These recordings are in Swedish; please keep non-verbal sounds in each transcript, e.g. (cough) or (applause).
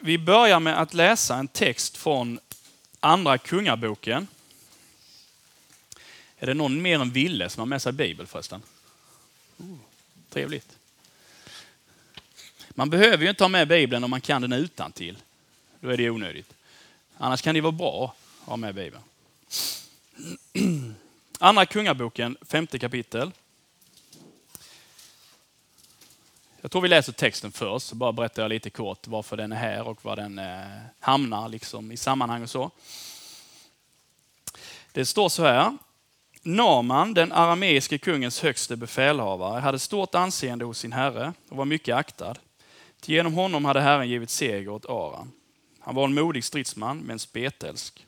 vi börjar med att läsa en text från Andra Kungaboken. Är det någon mer än Ville som har med sig Bibel förresten? Oh, trevligt. Man behöver ju inte ha med Bibeln om man kan den utan till. Då är det onödigt. Annars kan det vara bra att ha med Bibeln. (clears throat) Andra Kungaboken, femte kapitel. Jag tror vi läser texten först, så bara berättar jag lite kort varför den är här och var den eh, hamnar liksom, i sammanhang och så. Det står så här. Naman, den arameiske kungens högste befälhavare, hade stort anseende hos sin herre och var mycket aktad. Till genom honom hade Herren givit seger åt Aram. Han var en modig stridsman, men spetälsk.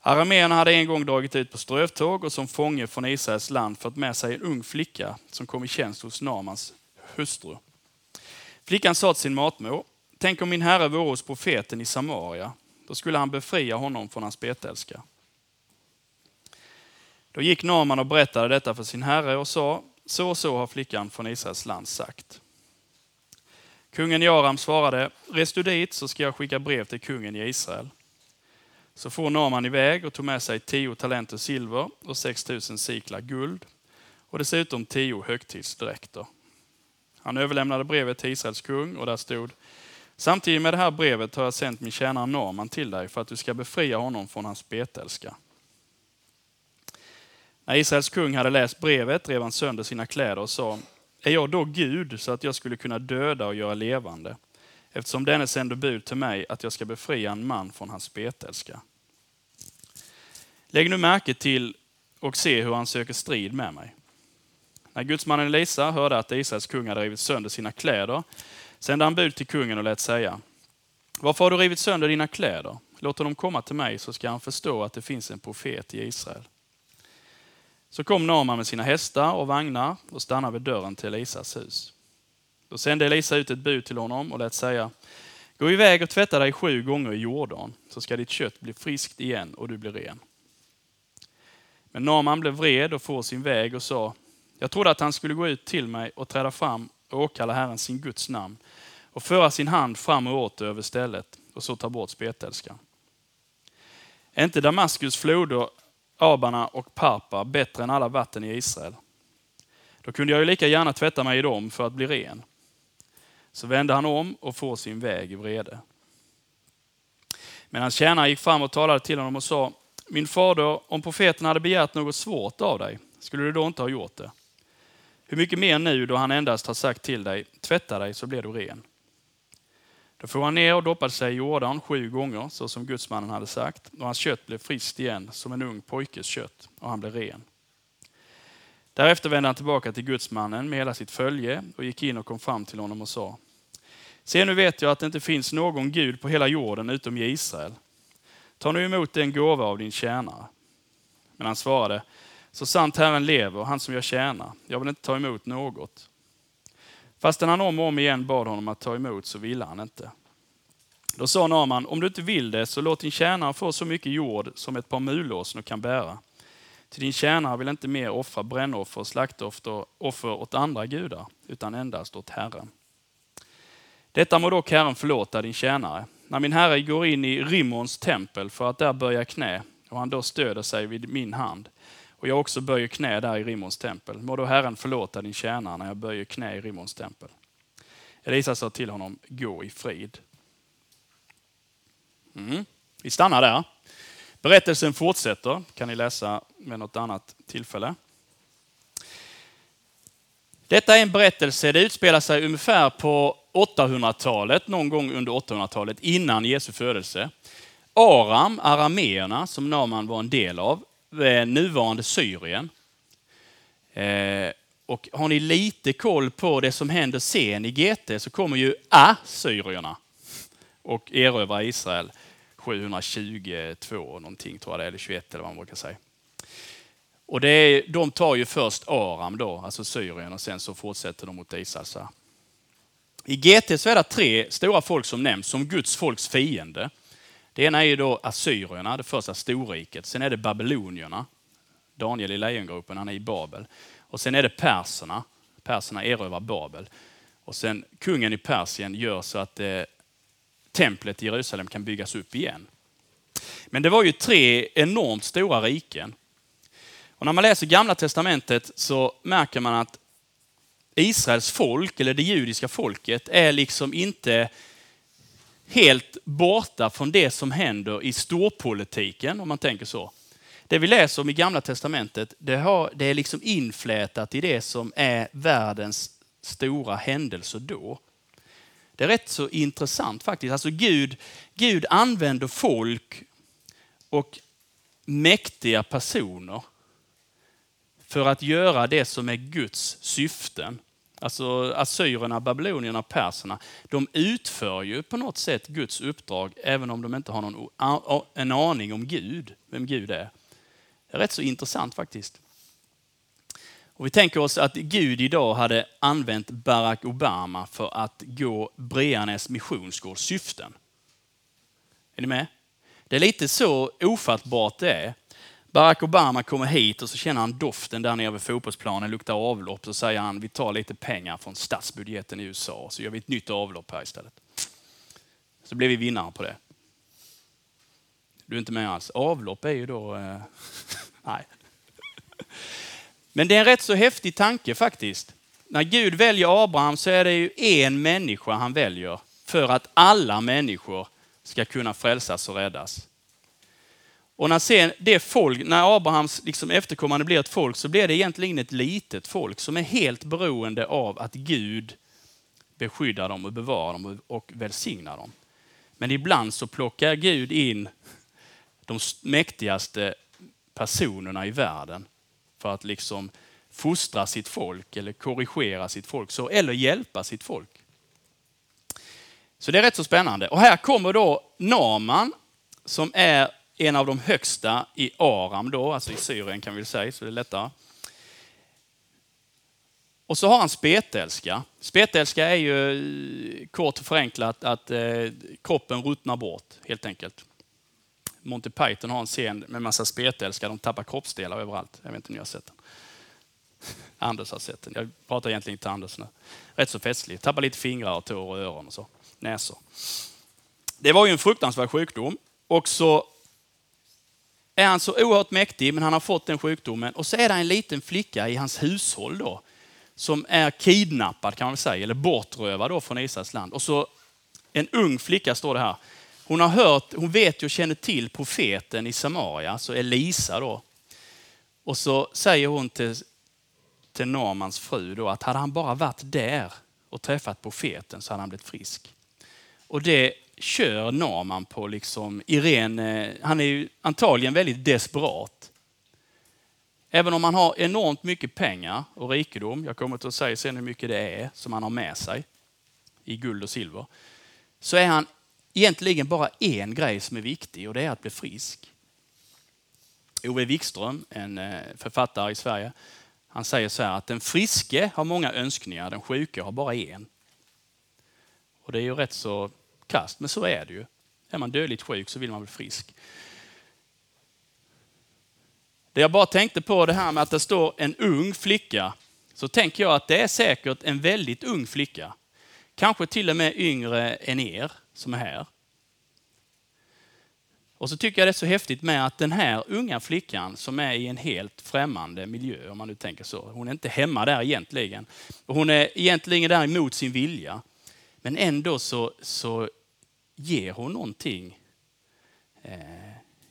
Arameerna hade en gång dragit ut på strövtåg och som fånge från Israels land fått med sig en ung flicka som kom i tjänst hos Namans hustru. Flickan sa till sin matmor, tänk om min herre vore hos profeten i Samaria, då skulle han befria honom från hans betälska. Då gick Naman och berättade detta för sin herre och sa, så och så har flickan från Israels land sagt. Kungen Jaram svarade, res du dit så ska jag skicka brev till kungen i Israel. Så for Naman iväg och tog med sig tio talenter silver och 6000 siklar guld och dessutom tio högtidsdräkter. Han överlämnade brevet till Israels kung och där stod Samtidigt med det här brevet har jag sänt min tjänare Naman till dig för att du ska befria honom från hans betälska. När Israels kung hade läst brevet rev han sönder sina kläder och sa Är jag då Gud så att jag skulle kunna döda och göra levande? Eftersom denne sände bud till mig att jag ska befria en man från hans betälska. Lägg nu märke till och se hur han söker strid med mig. När gudsmannen Elisa hörde att Israels kung hade rivit sönder sina kläder sände han bud till kungen och lät säga Varför har du rivit sönder dina kläder? Låt honom komma till mig så ska han förstå att det finns en profet i Israel. Så kom Naman med sina hästar och vagnar och stannade vid dörren till Elisas hus. Då sände Elisa ut ett bud till honom och lät säga Gå iväg och tvätta dig sju gånger i Jordan så ska ditt kött bli friskt igen och du blir ren. Men Naman blev vred och for sin väg och sa jag trodde att han skulle gå ut till mig och träda fram och åkalla Herren sin Guds namn och föra sin hand fram och åter över stället och så ta bort spetälskan. Är inte Damaskus floder, Abana och Parpa bättre än alla vatten i Israel? Då kunde jag ju lika gärna tvätta mig i dem för att bli ren. Så vände han om och får sin väg i vrede. Men hans tjänare gick fram och talade till honom och sa, min fader, om profeten hade begärt något svårt av dig, skulle du då inte ha gjort det? Hur mycket mer nu då han endast har sagt till dig, tvätta dig så blir du ren. Då får han ner och doppade sig i Jordan sju gånger, så som gudsmannen hade sagt, och hans kött blev friskt igen som en ung pojkes kött, och han blev ren. Därefter vände han tillbaka till gudsmannen med hela sitt följe och gick in och kom fram till honom och sa, Se nu vet jag att det inte finns någon Gud på hela jorden utom i Israel. Ta nu emot den gåva av din tjänare. Men han svarade, så sant Herren lever, han som jag tjänar, jag vill inte ta emot något. Fastän han om och om igen bad honom att ta emot så ville han inte. Då sa Naman, om du inte vill det så låt din tjänare få så mycket jord som ett par mulåsnor kan bära. Till din tjänare vill inte mer offra brännoffer och slaktoffer åt andra gudar, utan endast åt Herren. Detta må dock Herren förlåta din tjänare. När min herre går in i Rimmons tempel för att där böja knä och han då stöder sig vid min hand, och jag också böjer knä där i Rimons tempel. Må då Herren förlåta din tjänare när jag böjer knä i Rimons tempel. Elisa sa till honom, gå i frid. Mm. Vi stannar där. Berättelsen fortsätter, kan ni läsa med något annat tillfälle. Detta är en berättelse, det utspelar sig ungefär på 800-talet, någon gång under 800-talet, innan Jesu födelse. Aram, arameerna, som Naman var en del av, Eh, nuvarande Syrien. Eh, och har ni lite koll på det som händer sen i GT så kommer ju assyrierna och erövrar Israel 722 någonting tror jag det är, eller 21 eller vad man brukar säga. Och det är, de tar ju först Aram då, alltså Syrien och sen så fortsätter de mot Israel. Så. I GT så är det tre stora folk som nämns som Guds folks fiende. Det ena är ju då assyrierna, det första storriket. Sen är det babylonierna. Daniel i lejongropen, han är i Babel. Och sen är det perserna. Perserna erövrar Babel. Och sen kungen i Persien gör så att eh, templet i Jerusalem kan byggas upp igen. Men det var ju tre enormt stora riken. Och när man läser Gamla Testamentet så märker man att Israels folk, eller det judiska folket, är liksom inte helt borta från det som händer i storpolitiken, om man tänker så. Det vi läser om i Gamla Testamentet, det, har, det är liksom inflätat i det som är världens stora händelser då. Det är rätt så intressant faktiskt. Alltså Gud, Gud använder folk och mäktiga personer för att göra det som är Guds syften. Alltså assyrierna, babylonierna, perserna. De utför ju på något sätt Guds uppdrag även om de inte har någon, en aning om Gud, vem Gud är. Det är rätt så intressant faktiskt. Och vi tänker oss att Gud idag hade använt Barack Obama för att gå Breanäs missionsgårds syften. Är ni med? Det är lite så ofattbart det är. Barack Obama kommer hit och så känner han doften där nere vid fotbollsplanen, luktar avlopp. Så säger han, vi tar lite pengar från statsbudgeten i USA så gör vi ett nytt avlopp här istället. Så blir vi vinnare på det. Du är inte med alls. Avlopp är ju då... Eh, (laughs) nej. Men det är en rätt så häftig tanke faktiskt. När Gud väljer Abraham så är det ju en människa han väljer för att alla människor ska kunna frälsas och räddas. Och när, sen det folk, när Abrahams liksom efterkommande blir ett folk så blir det egentligen ett litet folk som är helt beroende av att Gud beskyddar dem och bevarar dem och välsignar dem. Men ibland så plockar Gud in de mäktigaste personerna i världen för att liksom fostra sitt folk eller korrigera sitt folk så, eller hjälpa sitt folk. Så det är rätt så spännande. Och här kommer då Naman som är en av de högsta i Aram då, alltså i Syrien kan vi säga, så det är lättare. Och så har han spetälska. Spetälska är ju eh, kort och förenklat att eh, kroppen ruttnar bort helt enkelt. Monty Python har en scen med massa spetälska, de tappar kroppsdelar överallt. Jag vet inte om ni har sett den. (laughs) Anders har sett den. Jag pratar egentligen inte Anders nu. Rätt så festlig. Tappar lite fingrar, och tår och öron och så. Näsor. Det var ju en fruktansvärd sjukdom. Och så är han så oerhört mäktig, men han har fått den sjukdomen. Och så är det en liten flicka i hans hushåll då, som är kidnappad kan man säga, eller bortrövad då från Israels land. Och så en ung flicka står det här. Hon har hört, hon vet och känner till profeten i Samaria, alltså Elisa då. Och så säger hon till, till Normans fru då att hade han bara varit där och träffat profeten så hade han blivit frisk. Och det kör Naman på liksom Irene, eh, han är ju antagligen väldigt desperat. Även om han har enormt mycket pengar och rikedom, jag kommer att säga sen hur mycket det är som han har med sig i guld och silver, så är han egentligen bara en grej som är viktig och det är att bli frisk. Ove Wikström, en eh, författare i Sverige, han säger så här att den friske har många önskningar, den sjuke har bara en. Och det är ju rätt så kast, men så är det ju. Är man dödligt sjuk så vill man bli frisk. Det jag bara tänkte på det här med att det står en ung flicka, så tänker jag att det är säkert en väldigt ung flicka. Kanske till och med yngre än er som är här. Och så tycker jag det är så häftigt med att den här unga flickan som är i en helt främmande miljö, om man nu tänker så. Hon är inte hemma där egentligen. Hon är egentligen där emot sin vilja. Men ändå så, så ger hon någonting. Eh,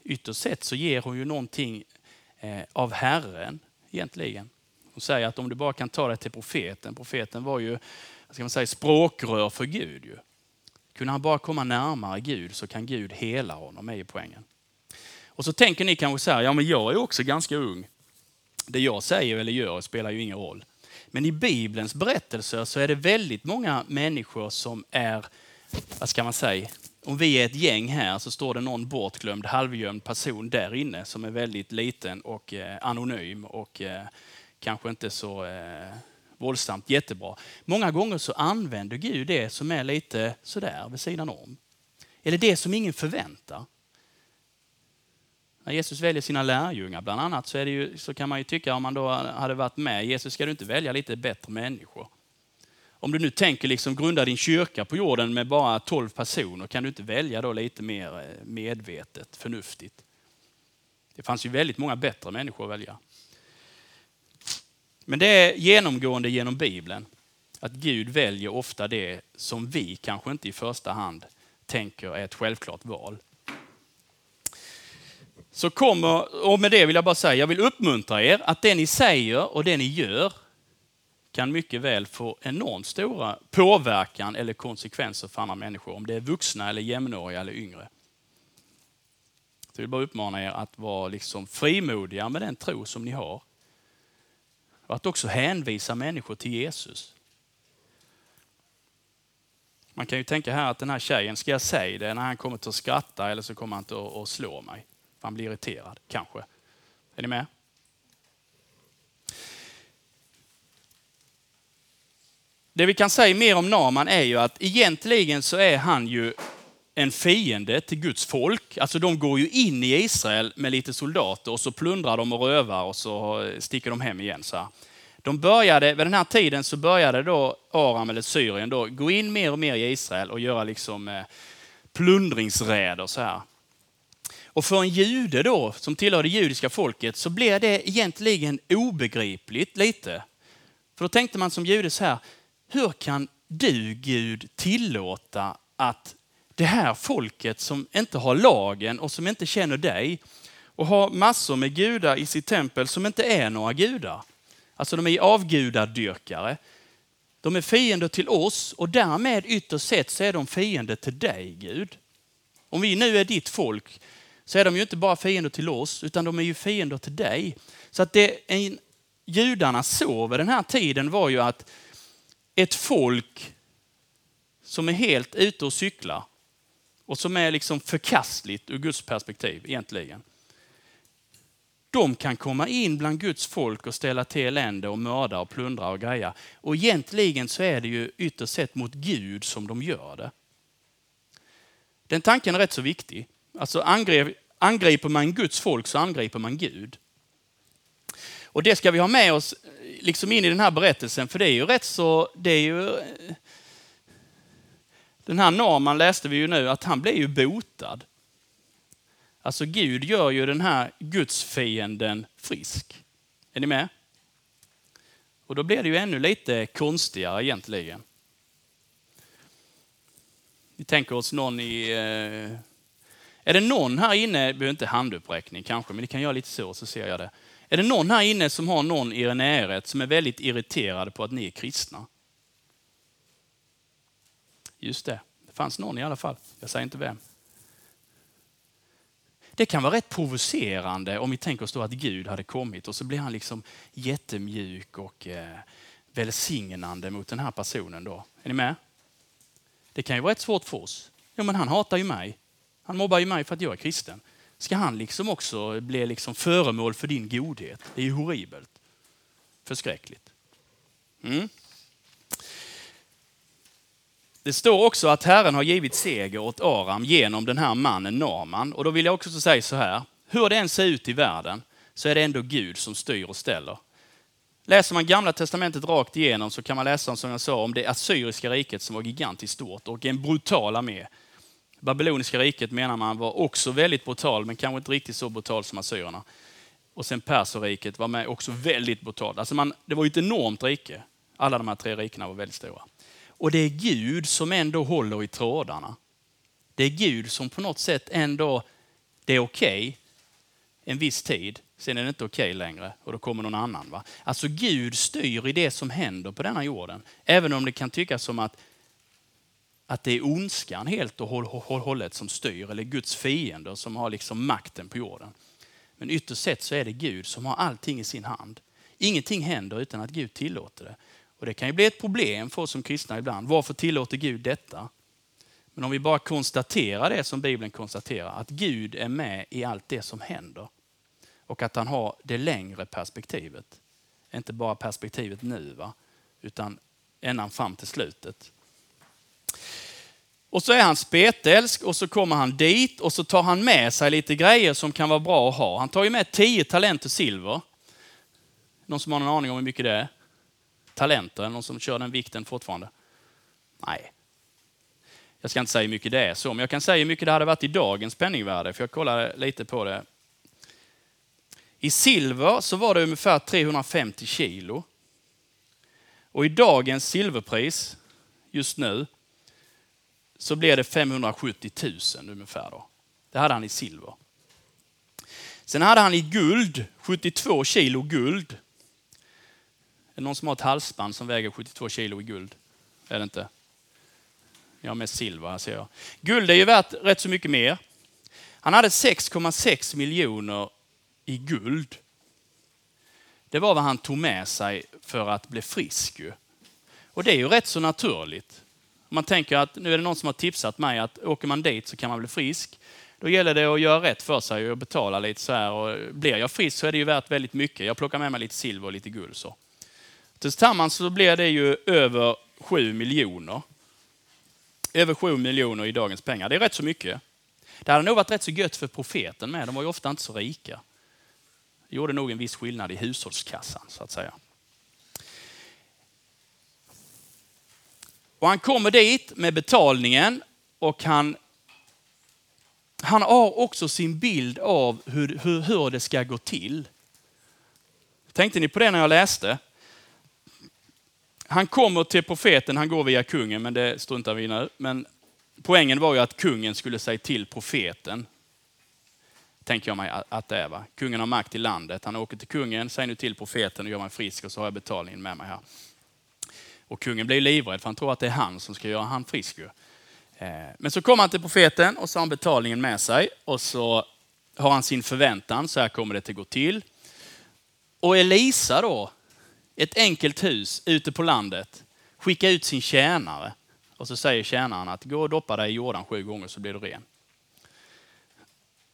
ytterst sett så ger hon ju någonting eh, av Herren egentligen. Hon säger att om du bara kan ta dig till profeten. Profeten var ju ska man säga, språkrör för Gud. Ju. Kunde han bara komma närmare Gud så kan Gud hela honom, är ju poängen. Och så tänker ni kanske så här, ja men jag är också ganska ung. Det jag säger eller gör spelar ju ingen roll. Men i Bibelns berättelser så är det väldigt många människor som är, vad ska man säga, om vi är ett gäng här så står det någon bortglömd, halvgömd person där inne som är väldigt liten och eh, anonym och eh, kanske inte så eh, våldsamt jättebra. Många gånger så använder Gud det som är lite sådär vid sidan om. Eller det som ingen förväntar. När Jesus väljer sina lärjungar bland annat så, är det ju, så kan man ju tycka om man då hade varit med, Jesus ska du inte välja lite bättre människor? Om du nu tänker liksom grunda din kyrka på jorden med bara 12 personer, kan du inte välja då lite mer eh, medvetet, förnuftigt? Det fanns ju väldigt många bättre människor att välja. Men det är genomgående genom Bibeln att Gud väljer ofta det som vi kanske inte i första hand tänker är ett självklart val. Så kommer, och med det vill jag bara säga, jag vill uppmuntra er att det ni säger och det ni gör kan mycket väl få enormt stora påverkan eller konsekvenser för andra människor, om det är vuxna eller jämnåriga eller yngre. Så jag vill bara uppmana er att vara liksom frimodiga med den tro som ni har. Och att också hänvisa människor till Jesus. Man kan ju tänka här att den här tjejen, ska jag säga det när han kommer att skratta eller så kommer han att slå mig? Han blir irriterad, kanske. Är ni med? Det vi kan säga mer om Naman är ju att egentligen så är han ju en fiende till Guds folk. Alltså de går ju in i Israel med lite soldater och så plundrar de och rövar och så sticker de hem igen. Så här. De började, vid den här tiden så började då Aram eller Syrien då gå in mer och mer i Israel och göra liksom eh, plundringsräder så här. Och för en jude då, som tillhör det judiska folket, så blev det egentligen obegripligt lite. För då tänkte man som jude så här, hur kan du Gud tillåta att det här folket som inte har lagen och som inte känner dig och har massor med gudar i sitt tempel som inte är några gudar. Alltså de är avgudadyrkare. De är fiender till oss och därmed ytterst sett så är de fiender till dig Gud. Om vi nu är ditt folk så är de ju inte bara fiender till oss utan de är ju fiender till dig. Så att det en, judarna såg vid den här tiden var ju att ett folk som är helt ute och cyklar och som är liksom förkastligt ur Guds perspektiv egentligen. De kan komma in bland Guds folk och ställa till elände och mörda och plundra och greja. Och egentligen så är det ju ytterst sett mot Gud som de gör det. Den tanken är rätt så viktig. Alltså angriper man Guds folk så angriper man Gud. Och det ska vi ha med oss liksom in i den här berättelsen, för det är ju rätt så, det är ju... Den här Naman läste vi ju nu, att han blev ju botad. Alltså Gud gör ju den här gudsfienden frisk. Är ni med? Och då blir det ju ännu lite konstigare egentligen. Vi tänker oss någon i... Eh, är det någon här inne, behöver inte handuppräckning kanske, men ni kan göra lite så, så ser jag det. Är det någon här inne som har någon i er närhet som är väldigt irriterad på att ni är kristna? Just det, det fanns någon i alla fall. Jag säger inte vem. Det kan vara rätt provocerande om vi tänker oss då att Gud hade kommit och så blir han liksom jättemjuk och eh, välsignande mot den här personen. Då. Är ni med? Det kan ju vara rätt svårt för oss. Jo, men han hatar ju mig. Han mobbar ju mig för att jag är kristen ska han liksom också bli liksom föremål för din godhet. Det är ju horribelt. Förskräckligt. Mm. Det står också att Herren har givit seger åt Aram genom den här mannen Naman. Och då vill jag också säga så här, hur det än ser ut i världen så är det ändå Gud som styr och ställer. Läser man gamla testamentet rakt igenom så kan man läsa som jag sa om det assyriska riket som var gigantiskt stort och en brutal armé Babyloniska riket menar man var också väldigt brutal, men kanske inte riktigt så brutal som assyrierna. Och sen perserriket var med också väldigt brutalt. Alltså man, det var ett enormt rike. Alla de här tre rikena var väldigt stora. Och det är Gud som ändå håller i trådarna. Det är Gud som på något sätt ändå, det är okej okay, en viss tid, sen är det inte okej okay längre och då kommer någon annan. Va? Alltså Gud styr i det som händer på denna jorden. Även om det kan tyckas som att att det är ondskan helt och hållet som styr, eller Guds fiender som har liksom makten på jorden. Men ytterst sett så är det Gud som har allting i sin hand. Ingenting händer utan att Gud tillåter det. Och Det kan ju bli ett problem för oss som kristna ibland. Varför tillåter Gud detta? Men om vi bara konstaterar det som Bibeln konstaterar, att Gud är med i allt det som händer. Och att han har det längre perspektivet. Inte bara perspektivet nu, va? utan ända fram till slutet. Och så är han spetälsk och så kommer han dit och så tar han med sig lite grejer som kan vara bra att ha. Han tar ju med 10 talenter silver. Någon som har någon aning om hur mycket det är? talenter? Är det någon som kör den vikten fortfarande? Nej. Jag ska inte säga hur mycket det är så, men jag kan säga hur mycket det hade varit i dagens penningvärde, för jag kollade lite på det. I silver så var det ungefär 350 kilo. Och i dagens silverpris, just nu, så blir det 570 000 ungefär. Då. Det hade han i silver. Sen hade han i guld, 72 kilo guld. Är det någon som har ett halsband som väger 72 kilo i guld? Är det inte? Jag har mest silver här ser jag. Guld är ju värt rätt så mycket mer. Han hade 6,6 miljoner i guld. Det var vad han tog med sig för att bli frisk. Och det är ju rätt så naturligt. Man tänker att nu är det någon som har tipsat mig att åker man dit så kan man bli frisk. Då gäller det att göra rätt för sig och betala lite så här. Och blir jag frisk så är det ju värt väldigt mycket. Jag plockar med mig lite silver och lite guld. Så. Tillsammans så blir det ju över 7 miljoner. Över 7 miljoner i dagens pengar. Det är rätt så mycket. Det hade nog varit rätt så gött för profeten med. De var ju ofta inte så rika. Det gjorde nog en viss skillnad i hushållskassan så att säga. Och han kommer dit med betalningen och han, han har också sin bild av hur, hur, hur det ska gå till. Tänkte ni på det när jag läste? Han kommer till profeten, han går via kungen, men det struntar vi i nu. Men poängen var ju att kungen skulle säga till profeten. Tänker jag mig att det är. Va? Kungen har makt i landet. Han åker till kungen, säger nu till profeten och gör mig frisk och så har jag betalningen med mig här. Och kungen blir livrädd för han tror att det är han som ska göra han frisk. Eh, men så kommer han till profeten och så har han betalningen med sig och så har han sin förväntan, så här kommer det att gå till. Och Elisa då, ett enkelt hus ute på landet, skickar ut sin tjänare och så säger tjänaren att gå och doppa dig i Jordan sju gånger så blir du ren.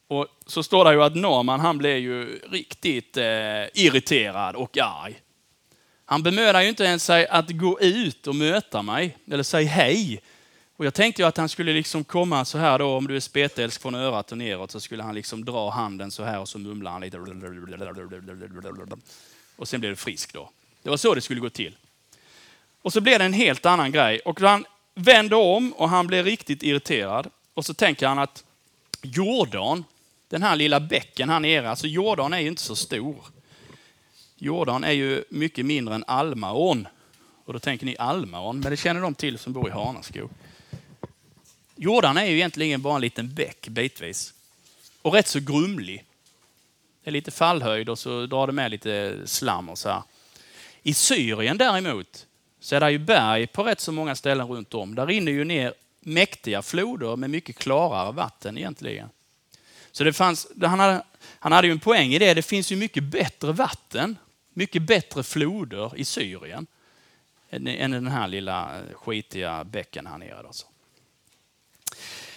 Och så står det ju att Norman han blev ju riktigt eh, irriterad och arg. Han bemödar ju inte ens sig att gå ut och möta mig eller säga hej. Och jag tänkte ju att han skulle liksom komma så här då, om du är spetälsk från örat och neråt, så skulle han liksom dra handen så här och så mumlar han lite. Och sen blir det frisk då. Det var så det skulle gå till. Och så blev det en helt annan grej. Och han vänder om och han blir riktigt irriterad. Och så tänker han att Jordan, den här lilla bäcken här nere, alltså Jordan är ju inte så stor. Jordan är ju mycket mindre än Almaån. Och då tänker ni Almaån, men det känner de till som bor i Hanaskog. Jordan är ju egentligen bara en liten bäck bitvis. Och rätt så grumlig. Det är lite fallhöjd och så drar det med lite slam och så här. I Syrien däremot så är det ju berg på rätt så många ställen runt om. Där rinner ju ner mäktiga floder med mycket klarare vatten egentligen. Så det fanns, han, hade, han hade ju en poäng i det. Det finns ju mycket bättre vatten mycket bättre floder i Syrien än den här lilla eh, skitiga bäcken här nere. Alltså.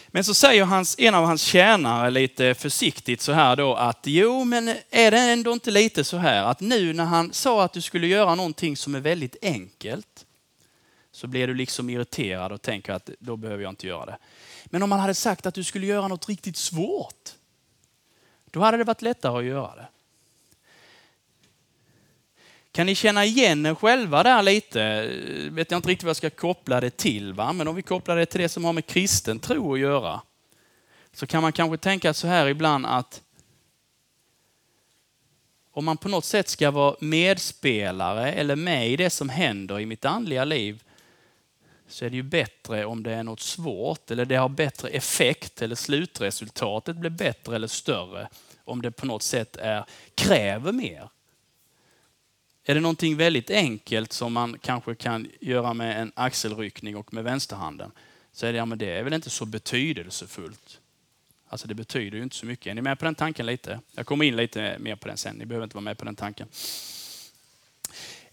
Men så säger hans, en av hans tjänare lite försiktigt så här då att jo, men är det ändå inte lite så här att nu när han sa att du skulle göra någonting som är väldigt enkelt så blir du liksom irriterad och tänker att då behöver jag inte göra det. Men om han hade sagt att du skulle göra något riktigt svårt, då hade det varit lättare att göra det. Kan ni känna igen er själva där lite? Vet jag inte riktigt vad jag ska koppla det till, va? men om vi kopplar det till det som har med kristen tro att göra, så kan man kanske tänka så här ibland att om man på något sätt ska vara medspelare eller med i det som händer i mitt andliga liv, så är det ju bättre om det är något svårt eller det har bättre effekt eller slutresultatet blir bättre eller större om det på något sätt är, kräver mer. Är det någonting väldigt enkelt som man kanske kan göra med en axelryckning och med vänsterhanden, så är det, ja, men det är väl inte så betydelsefullt. Alltså det betyder ju inte så mycket. Är ni med på den tanken lite? Jag kommer in lite mer på den sen. Ni behöver inte vara med på den tanken.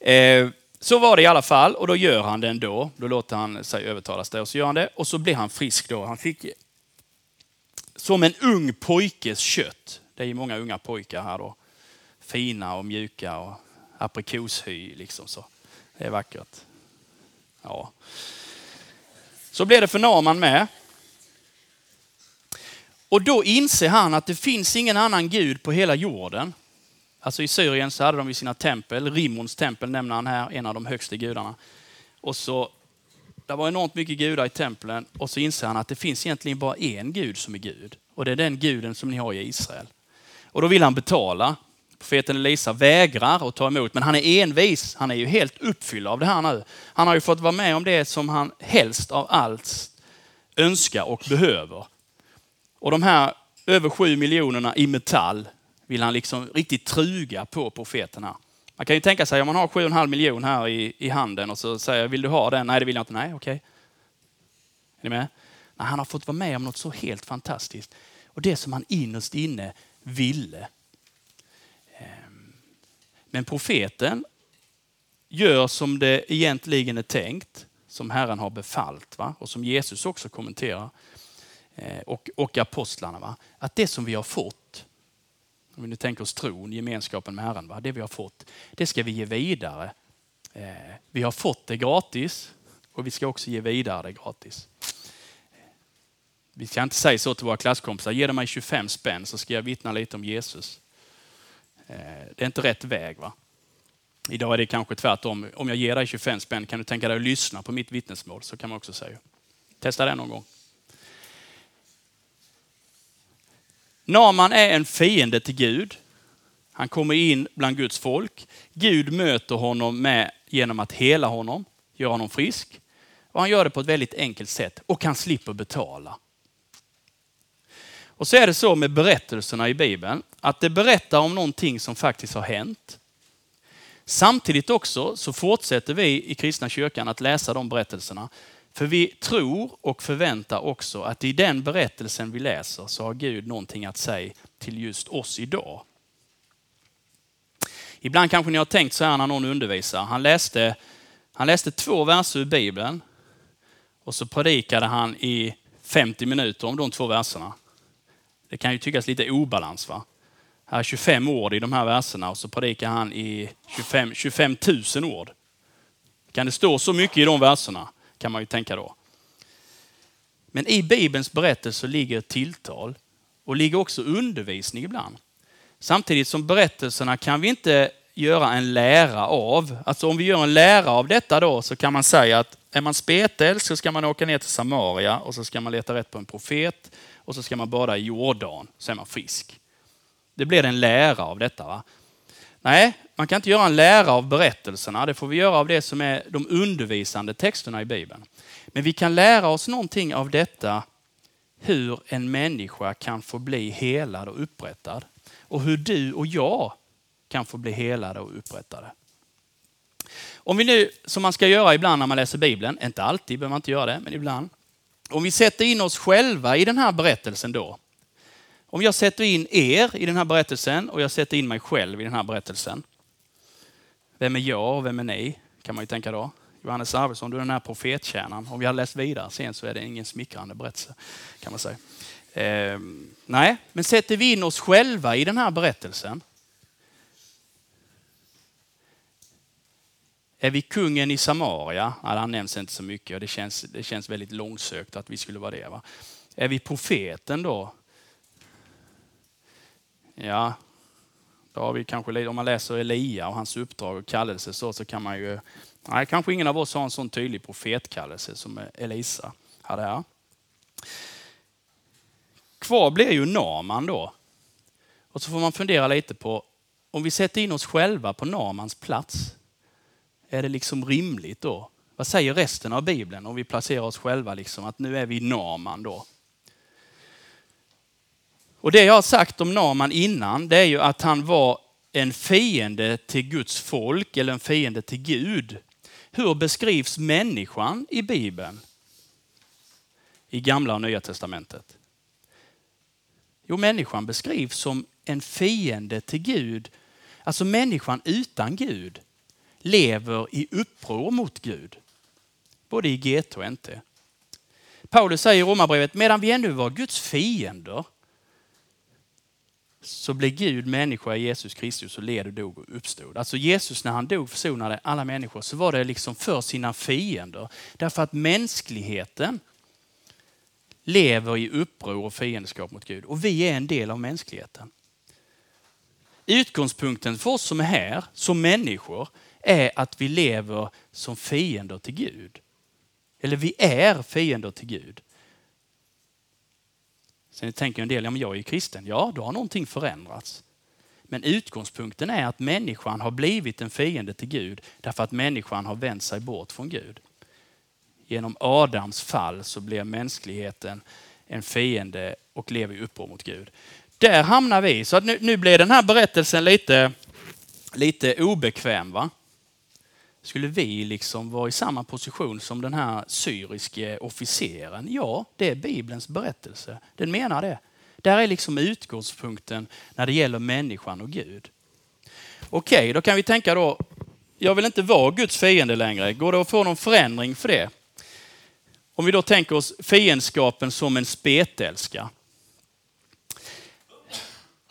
Eh, så var det i alla fall och då gör han det ändå. Då låter han sig övertalas där och så gör han det och så blir han frisk då. Han fick som en ung pojkes kött. Det är ju många unga pojkar här då. Fina och mjuka och aprikoshy. Liksom så. Det är vackert. Ja. Så blir det för Naman med. Och då inser han att det finns ingen annan gud på hela jorden. Alltså i Syrien så hade de ju sina tempel. Rimmons tempel nämner han här, en av de högsta gudarna. Och så, det var enormt mycket gudar i templen och så inser han att det finns egentligen bara en gud som är Gud. Och det är den guden som ni har i Israel. Och då vill han betala. Profeten Elisa vägrar att ta emot, men han är envis. Han är ju helt uppfylld av det här nu. Han har ju fått vara med om det som han helst av allt önskar och behöver. Och de här över sju miljonerna i metall vill han liksom riktigt truga på profeterna. Man kan ju tänka sig om man har sju och en halv miljon här i, i handen och så säger jag, vill du ha den? Nej, det vill jag inte. Nej, okej. Okay. Är ni med? Nej, han har fått vara med om något så helt fantastiskt. Och det som han innerst inne ville. Men profeten gör som det egentligen är tänkt, som Herren har befallt va? och som Jesus också kommenterar. Eh, och, och apostlarna. Va? Att det som vi har fått, om vi nu tänker oss tron, gemenskapen med Herren, va? det vi har fått, det ska vi ge vidare. Eh, vi har fått det gratis och vi ska också ge vidare det gratis. Vi ska inte säga så till våra klasskompisar, ge mig 25 spänn så ska jag vittna lite om Jesus. Eh, det är inte rätt väg. va? Idag är det kanske tvärtom. Om jag ger dig 25 spänn, kan du tänka dig att lyssna på mitt vittnesmål? Så kan man också säga. Testa det någon gång. Naman är en fiende till Gud. Han kommer in bland Guds folk. Gud möter honom med, genom att hela honom, göra honom frisk. Och han gör det på ett väldigt enkelt sätt och han slipper betala. Och så är det så med berättelserna i Bibeln, att det berättar om någonting som faktiskt har hänt. Samtidigt också så fortsätter vi i kristna kyrkan att läsa de berättelserna för vi tror och förväntar också att i den berättelsen vi läser så har Gud någonting att säga till just oss idag. Ibland kanske ni har tänkt så här när någon undervisar. Han läste, han läste två verser ur Bibeln och så predikade han i 50 minuter om de två verserna. Det kan ju tyckas lite obalans. va? Här är 25 ord i de här verserna och så predikar han i 25, 25 000 ord. Kan det stå så mycket i de verserna? kan man ju tänka då. Men i Bibelns berättelse ligger tilltal och ligger också undervisning ibland. Samtidigt som berättelserna kan vi inte göra en lära av. Alltså om vi gör en lära av detta då så kan man säga att är man spetälsk så ska man åka ner till Samaria och så ska man leta rätt på en profet och så ska man bada i Jordan så är man frisk. Det blir en lära av detta. Va? Nej, man kan inte göra en lära av berättelserna. Det får vi göra av det som är de undervisande texterna i Bibeln. Men vi kan lära oss någonting av detta, hur en människa kan få bli helad och upprättad. Och hur du och jag kan få bli helade och upprättade. Om vi nu, som man ska göra ibland när man läser Bibeln, inte alltid behöver man inte göra det, men ibland. Om vi sätter in oss själva i den här berättelsen då, om jag sätter in er i den här berättelsen och jag sätter in mig själv i den här berättelsen. Vem är jag och vem är ni? Kan man ju tänka då. Johannes Arvidsson, du är den här profetkärnan. Om vi hade läst vidare sen så är det ingen smickrande berättelse kan man säga. Eh, nej, men sätter vi in oss själva i den här berättelsen. Är vi kungen i Samaria? Ja, han nämns inte så mycket och det känns, det känns väldigt långsökt att vi skulle vara det. Va? Är vi profeten då? Ja, då har vi kanske, om man läser Elia och hans uppdrag och kallelse så, så kan man ju, nej, kanske ingen av oss har en sån tydlig profetkallelse som Elisa hade här. Kvar blir ju Naman då. Och så får man fundera lite på, om vi sätter in oss själva på Namans plats, är det liksom rimligt då? Vad säger resten av Bibeln om vi placerar oss själva liksom, att nu är vi Naman då? Och det jag har sagt om Naman innan, det är ju att han var en fiende till Guds folk eller en fiende till Gud. Hur beskrivs människan i Bibeln? I gamla och nya testamentet. Jo, människan beskrivs som en fiende till Gud. Alltså människan utan Gud lever i uppror mot Gud. Både i GT och NT. Paulus säger i Romarbrevet, medan vi ännu var Guds fiender så blev Gud människa i Jesus Kristus och led och dog och uppstod. Alltså Jesus när han dog försonade alla människor så var det liksom för sina fiender. Därför att mänskligheten lever i uppror och fiendskap mot Gud och vi är en del av mänskligheten. Utgångspunkten för oss som är här, som människor, är att vi lever som fiender till Gud. Eller vi är fiender till Gud. Sen tänker en del, ja men jag är ju kristen. Ja, då har någonting förändrats. Men utgångspunkten är att människan har blivit en fiende till Gud därför att människan har vänt sig bort från Gud. Genom Adams fall så blev mänskligheten en fiende och lever i uppror mot Gud. Där hamnar vi. Så nu, nu blir den här berättelsen lite, lite obekväm. Va? Skulle vi liksom vara i samma position som den här syriske officeren? Ja, det är Bibelns berättelse. Den menar det. Där är liksom utgångspunkten när det gäller människan och Gud. Okej, okay, då kan vi tänka då, jag vill inte vara Guds fiende längre. Går det att få någon förändring för det? Om vi då tänker oss fiendskapen som en spetälska.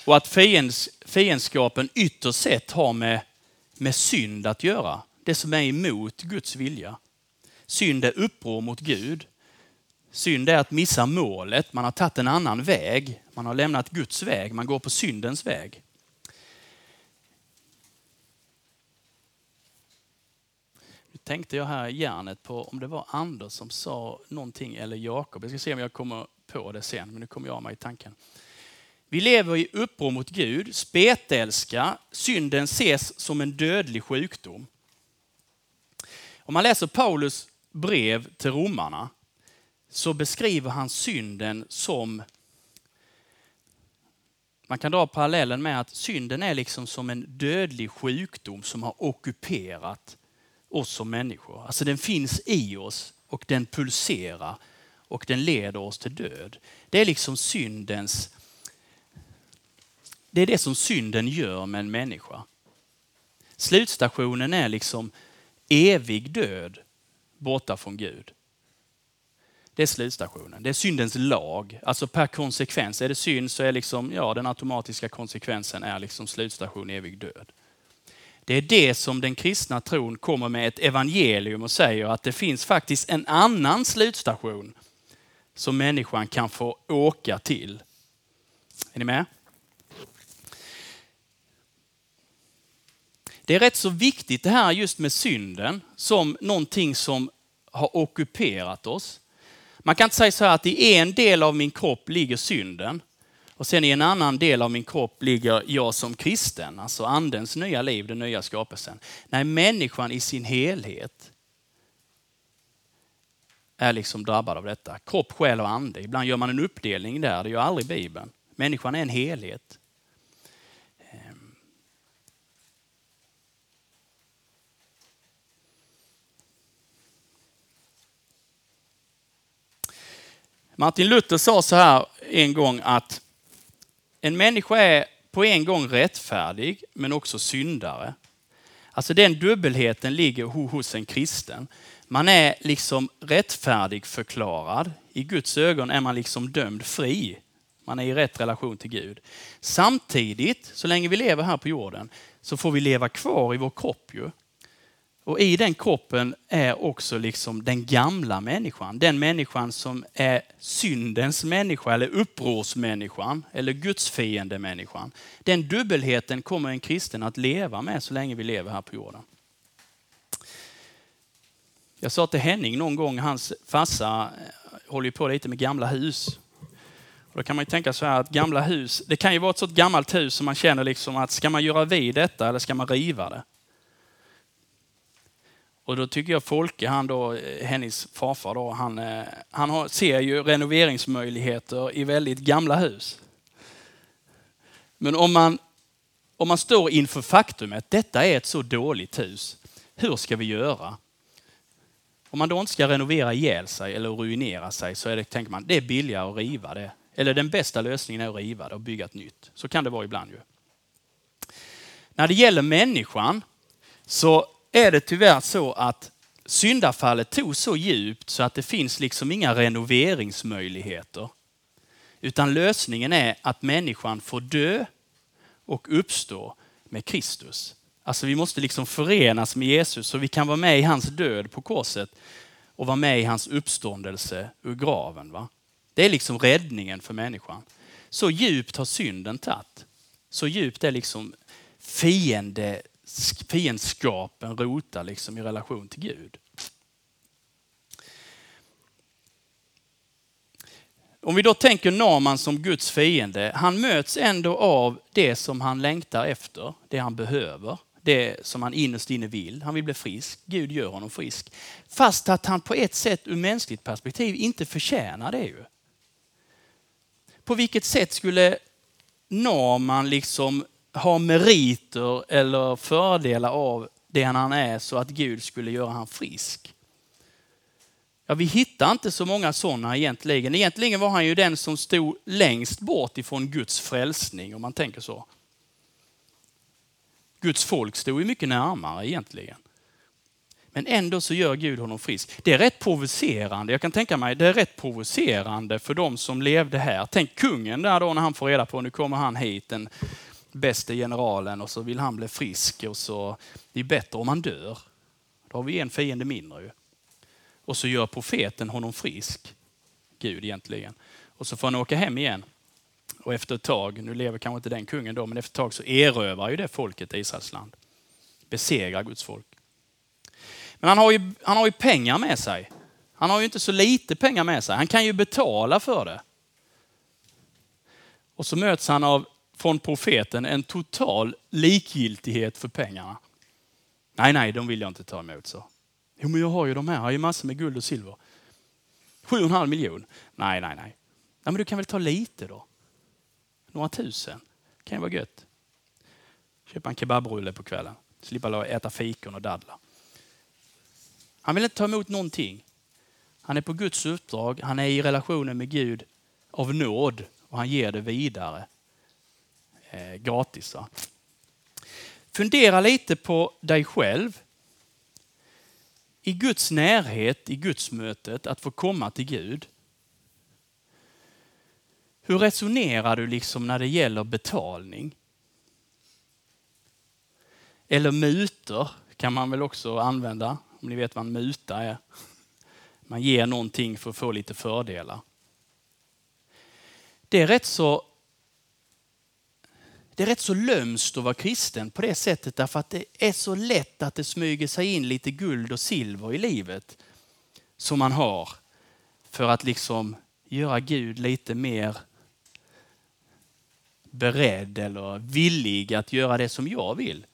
Och att fiends, fiendskapen ytterst sett har med, med synd att göra. Det som är emot Guds vilja. Synd är uppror mot Gud. Synd är att missa målet. Man har tagit en annan väg. Man har lämnat Guds väg. Man går på syndens väg. Nu tänkte jag här i hjärnet på om det var Anders som sa någonting eller Jakob. Jag ska se om jag kommer på det sen, men nu kommer jag mig i tanken. Vi lever i uppror mot Gud, spetälska. Synden ses som en dödlig sjukdom. Om man läser Paulus brev till romarna så beskriver han synden som man kan dra parallellen med att synden är liksom som en dödlig sjukdom som har ockuperat oss som människor. Alltså den finns i oss och den pulserar och den leder oss till död. Det är liksom syndens det är det som synden gör med en människa. Slutstationen är liksom evig död borta från Gud. Det är slutstationen. Det är syndens lag. Alltså per konsekvens. Är det synd så är liksom, ja, den automatiska konsekvensen är liksom slutstation evig död. Det är det som den kristna tron kommer med ett evangelium och säger att det finns faktiskt en annan slutstation som människan kan få åka till. Är ni med? Det är rätt så viktigt det här just med synden som någonting som har ockuperat oss. Man kan inte säga så här att i en del av min kropp ligger synden och sen i en annan del av min kropp ligger jag som kristen, alltså andens nya liv, den nya skapelsen. Nej, människan i sin helhet är liksom drabbad av detta. Kropp, själ och ande. Ibland gör man en uppdelning där, det gör aldrig Bibeln. Människan är en helhet. Martin Luther sa så här en gång att en människa är på en gång rättfärdig men också syndare. Alltså den dubbelheten ligger hos en kristen. Man är liksom rättfärdig förklarad. I Guds ögon är man liksom dömd fri. Man är i rätt relation till Gud. Samtidigt, så länge vi lever här på jorden, så får vi leva kvar i vår kropp ju. Och i den kroppen är också liksom den gamla människan. Den människan som är syndens människa eller upprorsmänniskan eller gudsfiendemänniskan. Den dubbelheten kommer en kristen att leva med så länge vi lever här på jorden. Jag sa till Henning någon gång, hans farsa eh, håller håller på lite med gamla hus. Och då kan man ju tänka så här att gamla hus, det kan ju vara ett sådant gammalt hus som man känner liksom att ska man göra vid detta eller ska man riva det? Och då tycker jag Folke, han då, hennes farfar, då, han, eh, han har, ser ju renoveringsmöjligheter i väldigt gamla hus. Men om man, om man står inför faktumet, detta är ett så dåligt hus, hur ska vi göra? Om man då inte ska renovera ihjäl sig eller ruinera sig så är det, tänker man, det är billigare att riva det. Eller den bästa lösningen är att riva det och bygga ett nytt. Så kan det vara ibland ju. När det gäller människan så är det tyvärr så att syndafallet tog så djupt så att det finns liksom inga renoveringsmöjligheter. Utan lösningen är att människan får dö och uppstå med Kristus. Alltså vi måste liksom förenas med Jesus så vi kan vara med i hans död på korset och vara med i hans uppståndelse ur graven. Va? Det är liksom räddningen för människan. Så djupt har synden tagit. Så djupt är liksom fiende, fiendskapen rotar liksom i relation till Gud. Om vi då tänker Naman som Guds fiende, han möts ändå av det som han längtar efter, det han behöver, det som han innerst inne vill. Han vill bli frisk. Gud gör honom frisk. Fast att han på ett sätt ur mänskligt perspektiv inte förtjänar det ju. På vilket sätt skulle Naman liksom ha meriter eller fördelar av det han är så att Gud skulle göra han frisk? Ja, vi hittar inte så många sådana egentligen. Egentligen var han ju den som stod längst bort ifrån Guds frälsning om man tänker så. Guds folk stod ju mycket närmare egentligen. Men ändå så gör Gud honom frisk. Det är rätt provocerande. Jag kan tänka mig, det är rätt provocerande för de som levde här. Tänk kungen där då när han får reda på, nu kommer han hit, en bäste generalen och så vill han bli frisk och så, det är bättre om han dör. Då har vi en fiende mindre ju. Och så gör profeten honom frisk. Gud egentligen. Och så får han åka hem igen. Och efter ett tag, nu lever kanske inte den kungen då, men efter ett tag så erövrar ju det folket Israels land. Besegrar Guds folk. Men han har, ju, han har ju pengar med sig. Han har ju inte så lite pengar med sig. Han kan ju betala för det. Och så möts han av, från profeten, en total likgiltighet för pengarna. Nej, nej, de vill jag inte ta emot, så. Jo, men jag har ju de här. Jag har ju massor med guld och silver. Sju och en halv miljon. Nej, nej, nej. nej men du kan väl ta lite då? Några tusen. kan ju vara gött. Köpa en kebabrulle på kvällen. Slippa äta fikon och dadlar. Han vill inte ta emot någonting. Han är på Guds uppdrag. Han är i relationen med Gud av nåd och han ger det vidare Eh, gratis. Va? Fundera lite på dig själv i Guds närhet, i Guds mötet, att få komma till Gud. Hur resonerar du liksom när det gäller betalning? Eller mutor kan man väl också använda, om ni vet vad en muta är. Man ger någonting för att få lite fördelar. Det är rätt så det är rätt så lömskt att vara kristen på det sättet därför att det är så lätt att det smyger sig in lite guld och silver i livet som man har för att liksom göra Gud lite mer beredd eller villig att göra det som jag vill.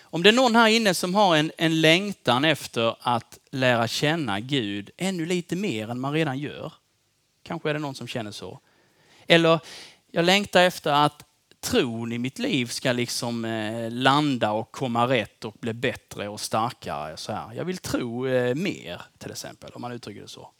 Om det är någon här inne som har en, en längtan efter att lära känna Gud ännu lite mer än man redan gör. Kanske är det någon som känner så. Eller jag längtar efter att tron i mitt liv ska liksom eh, landa och komma rätt och bli bättre och starkare. Så här. Jag vill tro eh, mer till exempel, om man uttrycker det så.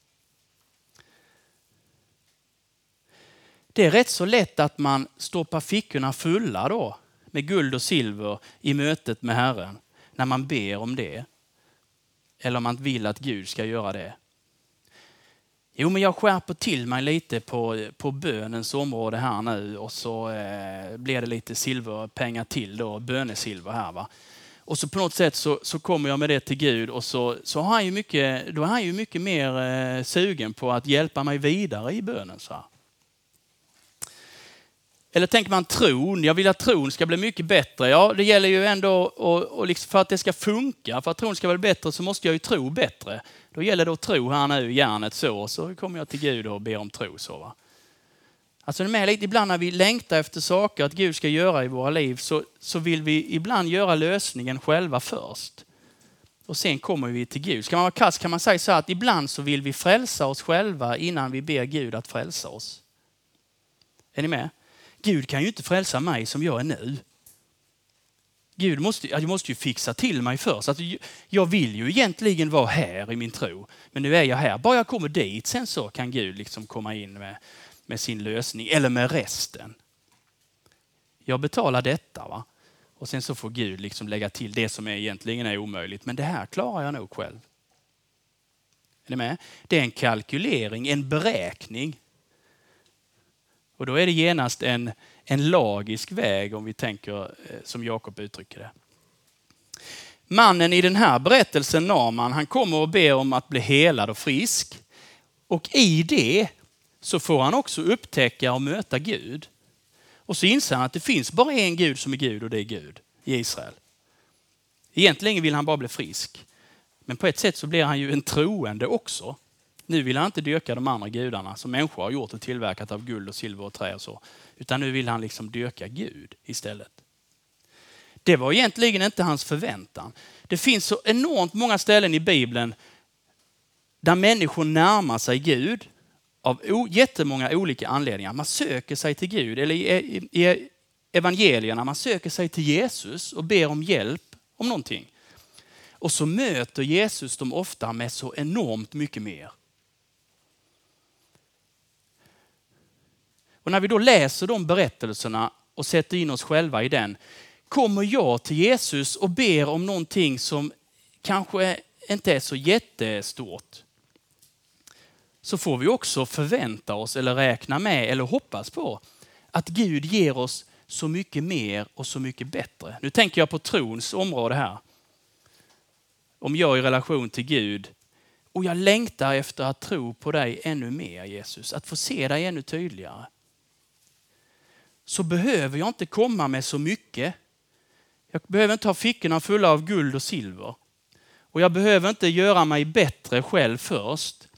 Det är rätt så lätt att man stoppar fickorna fulla då med guld och silver i mötet med Herren när man ber om det. Eller om man vill att Gud ska göra det. Jo, men jag skärper till mig lite på, på bönens område här nu och så eh, blir det lite silverpengar till då, bönesilver här. Va? Och så på något sätt så, så kommer jag med det till Gud och så, så har han ju mycket, då är han ju mycket mer eh, sugen på att hjälpa mig vidare i bönen. Så här. Eller tänker man tron, jag vill att tron ska bli mycket bättre. Ja, det gäller ju ändå, och, och liksom för att det ska funka, för att tron ska bli bättre så måste jag ju tro bättre. Då gäller det att tro här nu, järnet så, så kommer jag till Gud och ber om tro. Så, va? Alltså det är med lite, ibland när vi längtar efter saker att Gud ska göra i våra liv så, så vill vi ibland göra lösningen själva först. Och sen kommer vi till Gud. Ska man vara kass kan man säga så att ibland så vill vi frälsa oss själva innan vi ber Gud att frälsa oss. Är ni med? Gud kan ju inte frälsa mig som jag är nu. Gud måste, jag måste ju fixa till mig först. Alltså, jag vill ju egentligen vara här i min tro, men nu är jag här. Bara jag kommer dit, sen så kan Gud liksom komma in med, med sin lösning, eller med resten. Jag betalar detta, va? och sen så får Gud liksom lägga till det som egentligen är omöjligt. Men det här klarar jag nog själv. Är ni med? Det är en kalkylering, en beräkning. Och då är det genast en, en lagisk väg om vi tänker eh, som Jakob uttrycker det. Mannen i den här berättelsen, Naman, han kommer och ber om att bli helad och frisk. Och i det så får han också upptäcka och möta Gud. Och så inser han att det finns bara en Gud som är Gud och det är Gud i Israel. Egentligen vill han bara bli frisk. Men på ett sätt så blir han ju en troende också. Nu vill han inte dyrka de andra gudarna som människor har gjort och tillverkat av guld och silver och trä och så. Utan nu vill han liksom dyrka Gud istället. Det var egentligen inte hans förväntan. Det finns så enormt många ställen i Bibeln där människor närmar sig Gud av jättemånga olika anledningar. Man söker sig till Gud, eller i evangelierna, man söker sig till Jesus och ber om hjälp om någonting. Och så möter Jesus dem ofta med så enormt mycket mer. Och när vi då läser de berättelserna och sätter in oss själva i den, kommer jag till Jesus och ber om någonting som kanske inte är så jättestort, så får vi också förvänta oss eller räkna med eller hoppas på att Gud ger oss så mycket mer och så mycket bättre. Nu tänker jag på trons område här. Om jag i relation till Gud och jag längtar efter att tro på dig ännu mer Jesus, att få se dig ännu tydligare. Så behöver jag inte komma med så mycket. Jag behöver inte ha fickorna fulla av guld och silver. Och jag behöver inte göra mig bättre själv först,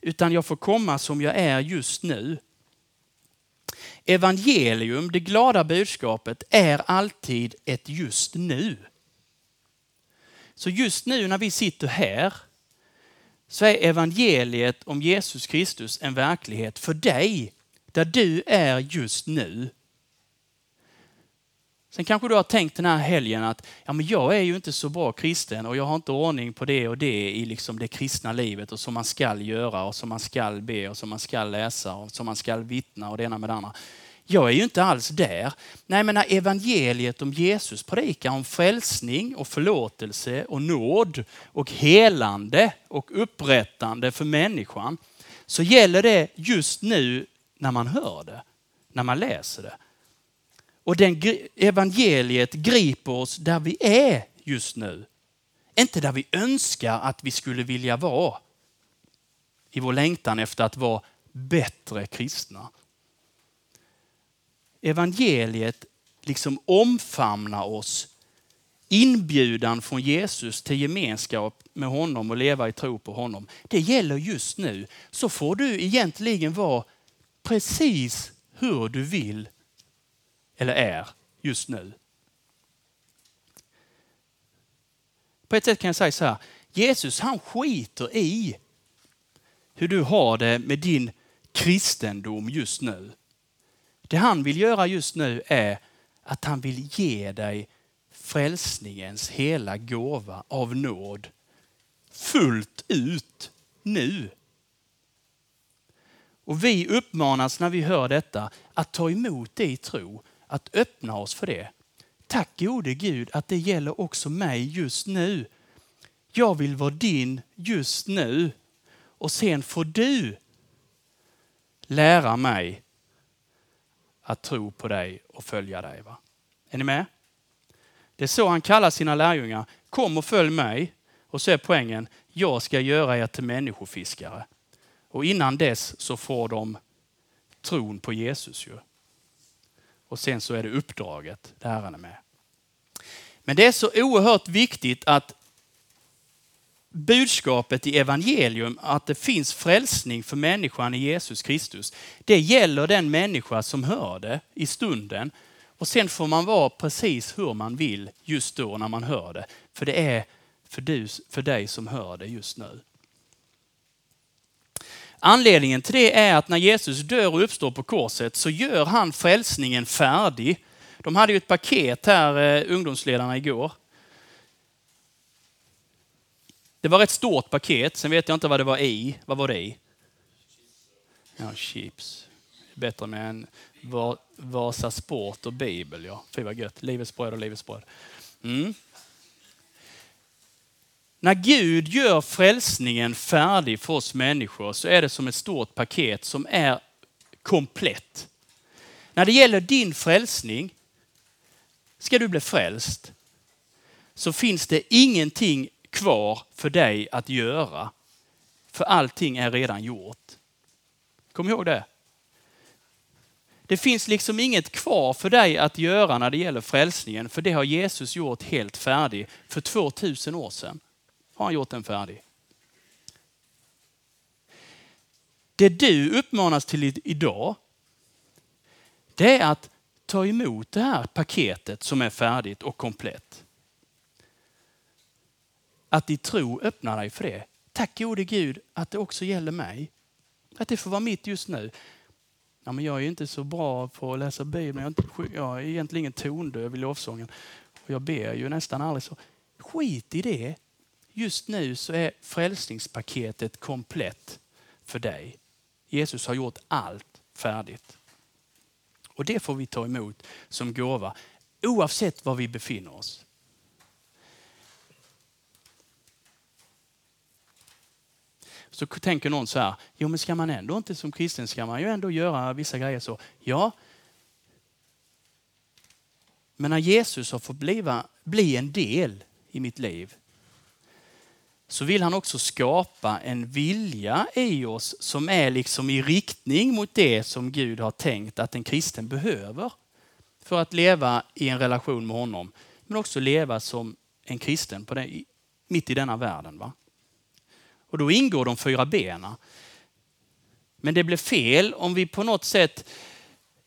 utan jag får komma som jag är just nu. Evangelium, det glada budskapet, är alltid ett just nu. Så just nu när vi sitter här så är evangeliet om Jesus Kristus en verklighet för dig, där du är just nu. Sen kanske du har tänkt den här helgen att ja, men jag är ju inte så bra kristen och jag har inte ordning på det och det i liksom det kristna livet och som man skall göra och som man skall be och som man skall läsa och som man skall vittna och det ena med det andra. Jag är ju inte alls där. Nej, men när evangeliet om Jesus predikar om frälsning och förlåtelse och nåd och helande och upprättande för människan så gäller det just nu när man hör det, när man läser det. Och den evangeliet griper oss där vi är just nu. Inte där vi önskar att vi skulle vilja vara. I vår längtan efter att vara bättre kristna. Evangeliet liksom omfamnar oss. Inbjudan från Jesus till gemenskap med honom och leva i tro på honom. Det gäller just nu. Så får du egentligen vara precis hur du vill eller är just nu. På ett sätt kan jag säga så här, Jesus han skiter i hur du har det med din kristendom just nu. Det han vill göra just nu är att han vill ge dig frälsningens hela gåva av nåd fullt ut nu. Och vi uppmanas när vi hör detta att ta emot det i tro att öppna oss för det. Tack gode Gud att det gäller också mig just nu. Jag vill vara din just nu. Och sen får du lära mig att tro på dig och följa dig. Va? Är ni med? Det är så han kallar sina lärjungar. Kom och följ mig. Och så är poängen, jag ska göra er till människofiskare. Och innan dess så får de tron på Jesus. Ju och sen så är det uppdraget där Herren är med. Men det är så oerhört viktigt att budskapet i evangelium, att det finns frälsning för människan i Jesus Kristus, det gäller den människa som hör det i stunden. Och sen får man vara precis hur man vill just då när man hör det. För det är för, du, för dig som hör det just nu. Anledningen till det är att när Jesus dör och uppstår på korset så gör han frälsningen färdig. De hade ju ett paket här, eh, ungdomsledarna, igår. Det var ett stort paket, sen vet jag inte vad det var i. Vad var det i? Ja, chips. Bättre med en Vasa Sport och Bibel, ja. Fy vad gött. Livets bröd och livets bröd. Mm. När Gud gör frälsningen färdig för oss människor så är det som ett stort paket som är komplett. När det gäller din frälsning, ska du bli frälst, så finns det ingenting kvar för dig att göra. För allting är redan gjort. Kom ihåg det. Det finns liksom inget kvar för dig att göra när det gäller frälsningen, för det har Jesus gjort helt färdig för 2000 år sedan. Har han gjort den färdig. Det du uppmanas till idag, det är att ta emot det här paketet som är färdigt och komplett. Att i tro öppna dig för det. Tack gode Gud att det också gäller mig. Att det får vara mitt just nu. Ja, men jag är ju inte så bra på att läsa Bibeln. Jag är, jag är egentligen ingen tondöv i lovsången. Och jag ber ju nästan aldrig så. Skit i det. Just nu så är frälsningspaketet komplett för dig. Jesus har gjort allt färdigt. Och det får vi ta emot som gåva oavsett var vi befinner oss. Så tänker någon så här, jo men ska man ändå inte som kristen, ska man ju ändå göra vissa grejer så. Ja, men när Jesus har fått bliva, bli en del i mitt liv så vill han också skapa en vilja i oss som är liksom i riktning mot det som Gud har tänkt att en kristen behöver för att leva i en relation med honom. Men också leva som en kristen på det, mitt i denna världen. Va? Och då ingår de fyra bena. Men det blir fel om vi på något sätt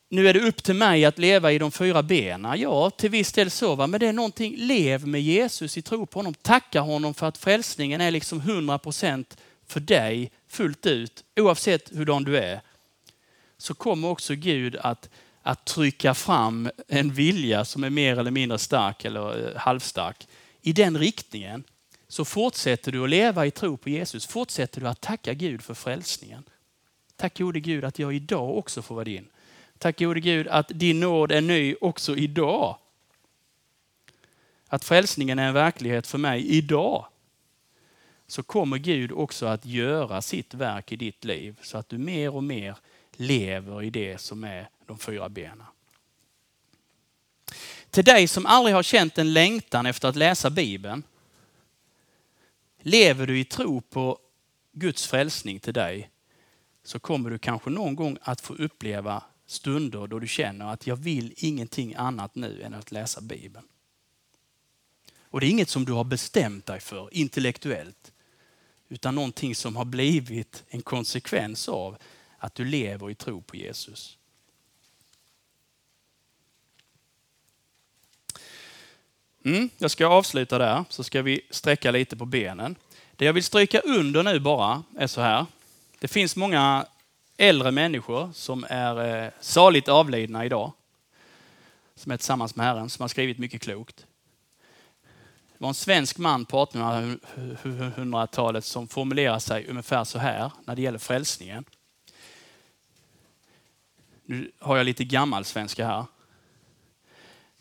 nu är det upp till mig att leva i de fyra benen. Ja, till viss del så, va? men det är någonting, lev med Jesus i tro på honom. Tacka honom för att frälsningen är liksom 100% för dig fullt ut, oavsett hurdan du är. Så kommer också Gud att, att trycka fram en vilja som är mer eller mindre stark eller eh, halvstark i den riktningen. Så fortsätter du att leva i tro på Jesus, fortsätter du att tacka Gud för frälsningen. Tack gode Gud att jag idag också får vara din. Tack gode Gud att din nåd är ny också idag. Att frälsningen är en verklighet för mig idag. Så kommer Gud också att göra sitt verk i ditt liv så att du mer och mer lever i det som är de fyra benen. Till dig som aldrig har känt en längtan efter att läsa Bibeln. Lever du i tro på Guds frälsning till dig så kommer du kanske någon gång att få uppleva stunder då du känner att jag vill ingenting annat nu än att läsa Bibeln. Och det är inget som du har bestämt dig för intellektuellt, utan någonting som har blivit en konsekvens av att du lever i tro på Jesus. Mm, jag ska avsluta där, så ska vi sträcka lite på benen. Det jag vill stryka under nu bara är så här. Det finns många äldre människor som är eh, saligt avlidna idag. Som är tillsammans med Herren, som har skrivit mycket klokt. Det var en svensk man på 1800-talet som formulerade sig ungefär så här när det gäller frälsningen. Nu har jag lite gammal svenska här.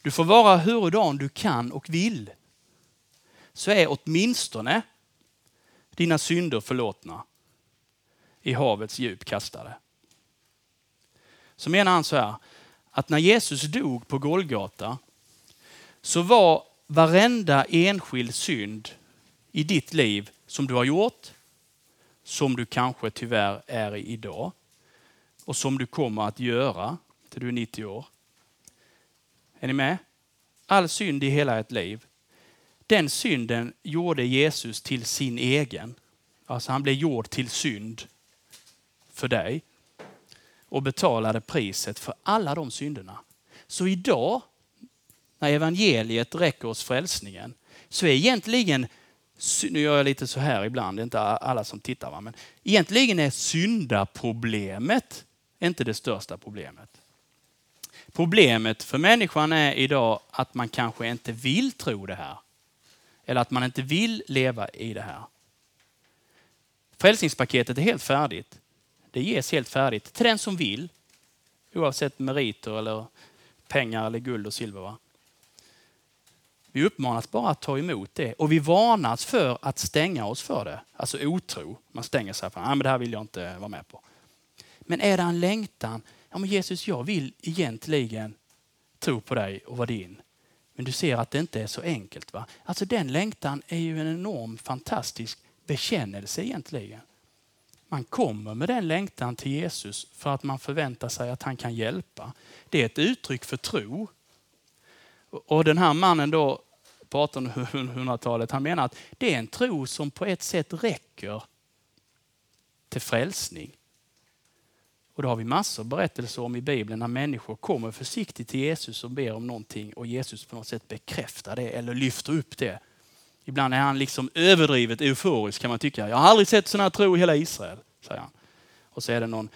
Du får vara hurudan du kan och vill. Så är åtminstone dina synder förlåtna i havets djup kastade. Så menar han så här, att när Jesus dog på Golgata så var varenda enskild synd i ditt liv som du har gjort, som du kanske tyvärr är i idag och som du kommer att göra till du är 90 år. Är ni med? All synd i hela ett liv. Den synden gjorde Jesus till sin egen. Alltså han blev gjord till synd för dig och betalade priset för alla de synderna. Så idag, när evangeliet räcker oss frälsningen, så är egentligen, nu gör jag lite så här ibland, det är inte alla som tittar, va? men egentligen är syndaproblemet inte det största problemet. Problemet för människan är idag att man kanske inte vill tro det här. Eller att man inte vill leva i det här. Frälsningspaketet är helt färdigt. Det ges helt färdigt till den som vill. Oavsett meriter eller pengar eller guld och silver. Va? Vi uppmanas bara att ta emot det och vi varnas för att stänga oss för det. Alltså otro. Man stänger sig för att det här vill jag inte vara med på. Men är det en längtan? Ja, men Jesus, jag vill egentligen tro på dig och vara din. Men du ser att det inte är så enkelt. va? Alltså den längtan är ju en enorm fantastisk bekännelse egentligen. Man kommer med den längtan till Jesus för att man förväntar sig att han kan hjälpa. Det är ett uttryck för tro. Och den här mannen då på 1800-talet, han menar att det är en tro som på ett sätt räcker till frälsning. Och det har vi massor av berättelser om i Bibeln när människor kommer försiktigt till Jesus och ber om någonting och Jesus på något sätt bekräftar det eller lyfter upp det. Ibland är han liksom överdrivet euforisk kan man tycka. Jag har aldrig sett sån här tro i hela Israel, säger han. Och så är det någon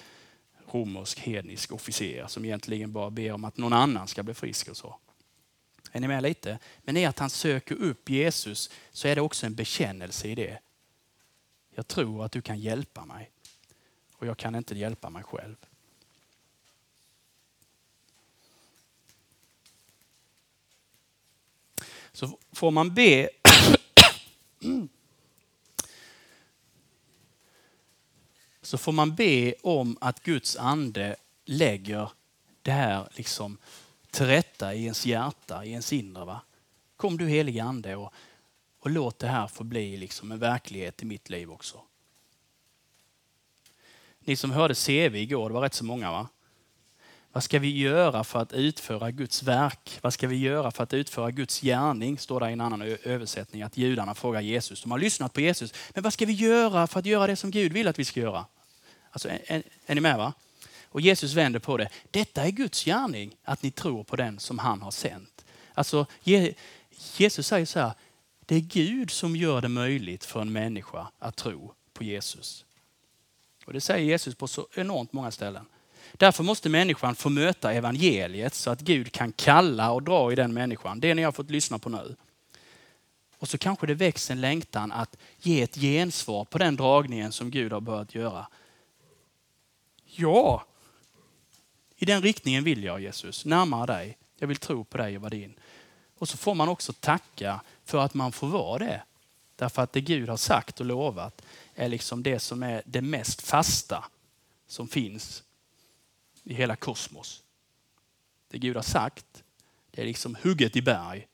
romersk hednisk officer som egentligen bara ber om att någon annan ska bli frisk och så. Är ni med lite? Men i att han söker upp Jesus så är det också en bekännelse i det. Jag tror att du kan hjälpa mig och jag kan inte hjälpa mig själv. Så får man be så får man be om att Guds ande lägger det här liksom till rätta i ens hjärta, i ens inre. Va? Kom du helige ande och, och låt det här få bli liksom en verklighet i mitt liv också. Ni som hörde CV igår, det var rätt så många va? Vad ska vi göra för att utföra Guds verk? Vad ska vi göra för att utföra Guds gärning? Står det i en annan översättning att judarna frågar Jesus. De har lyssnat på Jesus. Men vad ska vi göra för att göra det som Gud vill att vi ska göra? Alltså, är, är ni med? va? Och Jesus vänder på det. Detta är Guds gärning, att ni tror på den som han har sänt. Alltså, Jesus säger så här, det är Gud som gör det möjligt för en människa att tro på Jesus. Och Det säger Jesus på så enormt många ställen. Därför måste människan få möta evangeliet så att Gud kan kalla och dra i den människan. Det ni har fått lyssna på nu. Och så kanske det väcks en längtan att ge ett gensvar på den dragningen som Gud har börjat göra. Ja, i den riktningen vill jag Jesus, närmare dig. Jag vill tro på dig och vara din. Och så får man också tacka för att man får vara det. Därför att det Gud har sagt och lovat är liksom det som är det mest fasta som finns i hela kosmos. Det Gud har sagt, det är liksom hugget i berg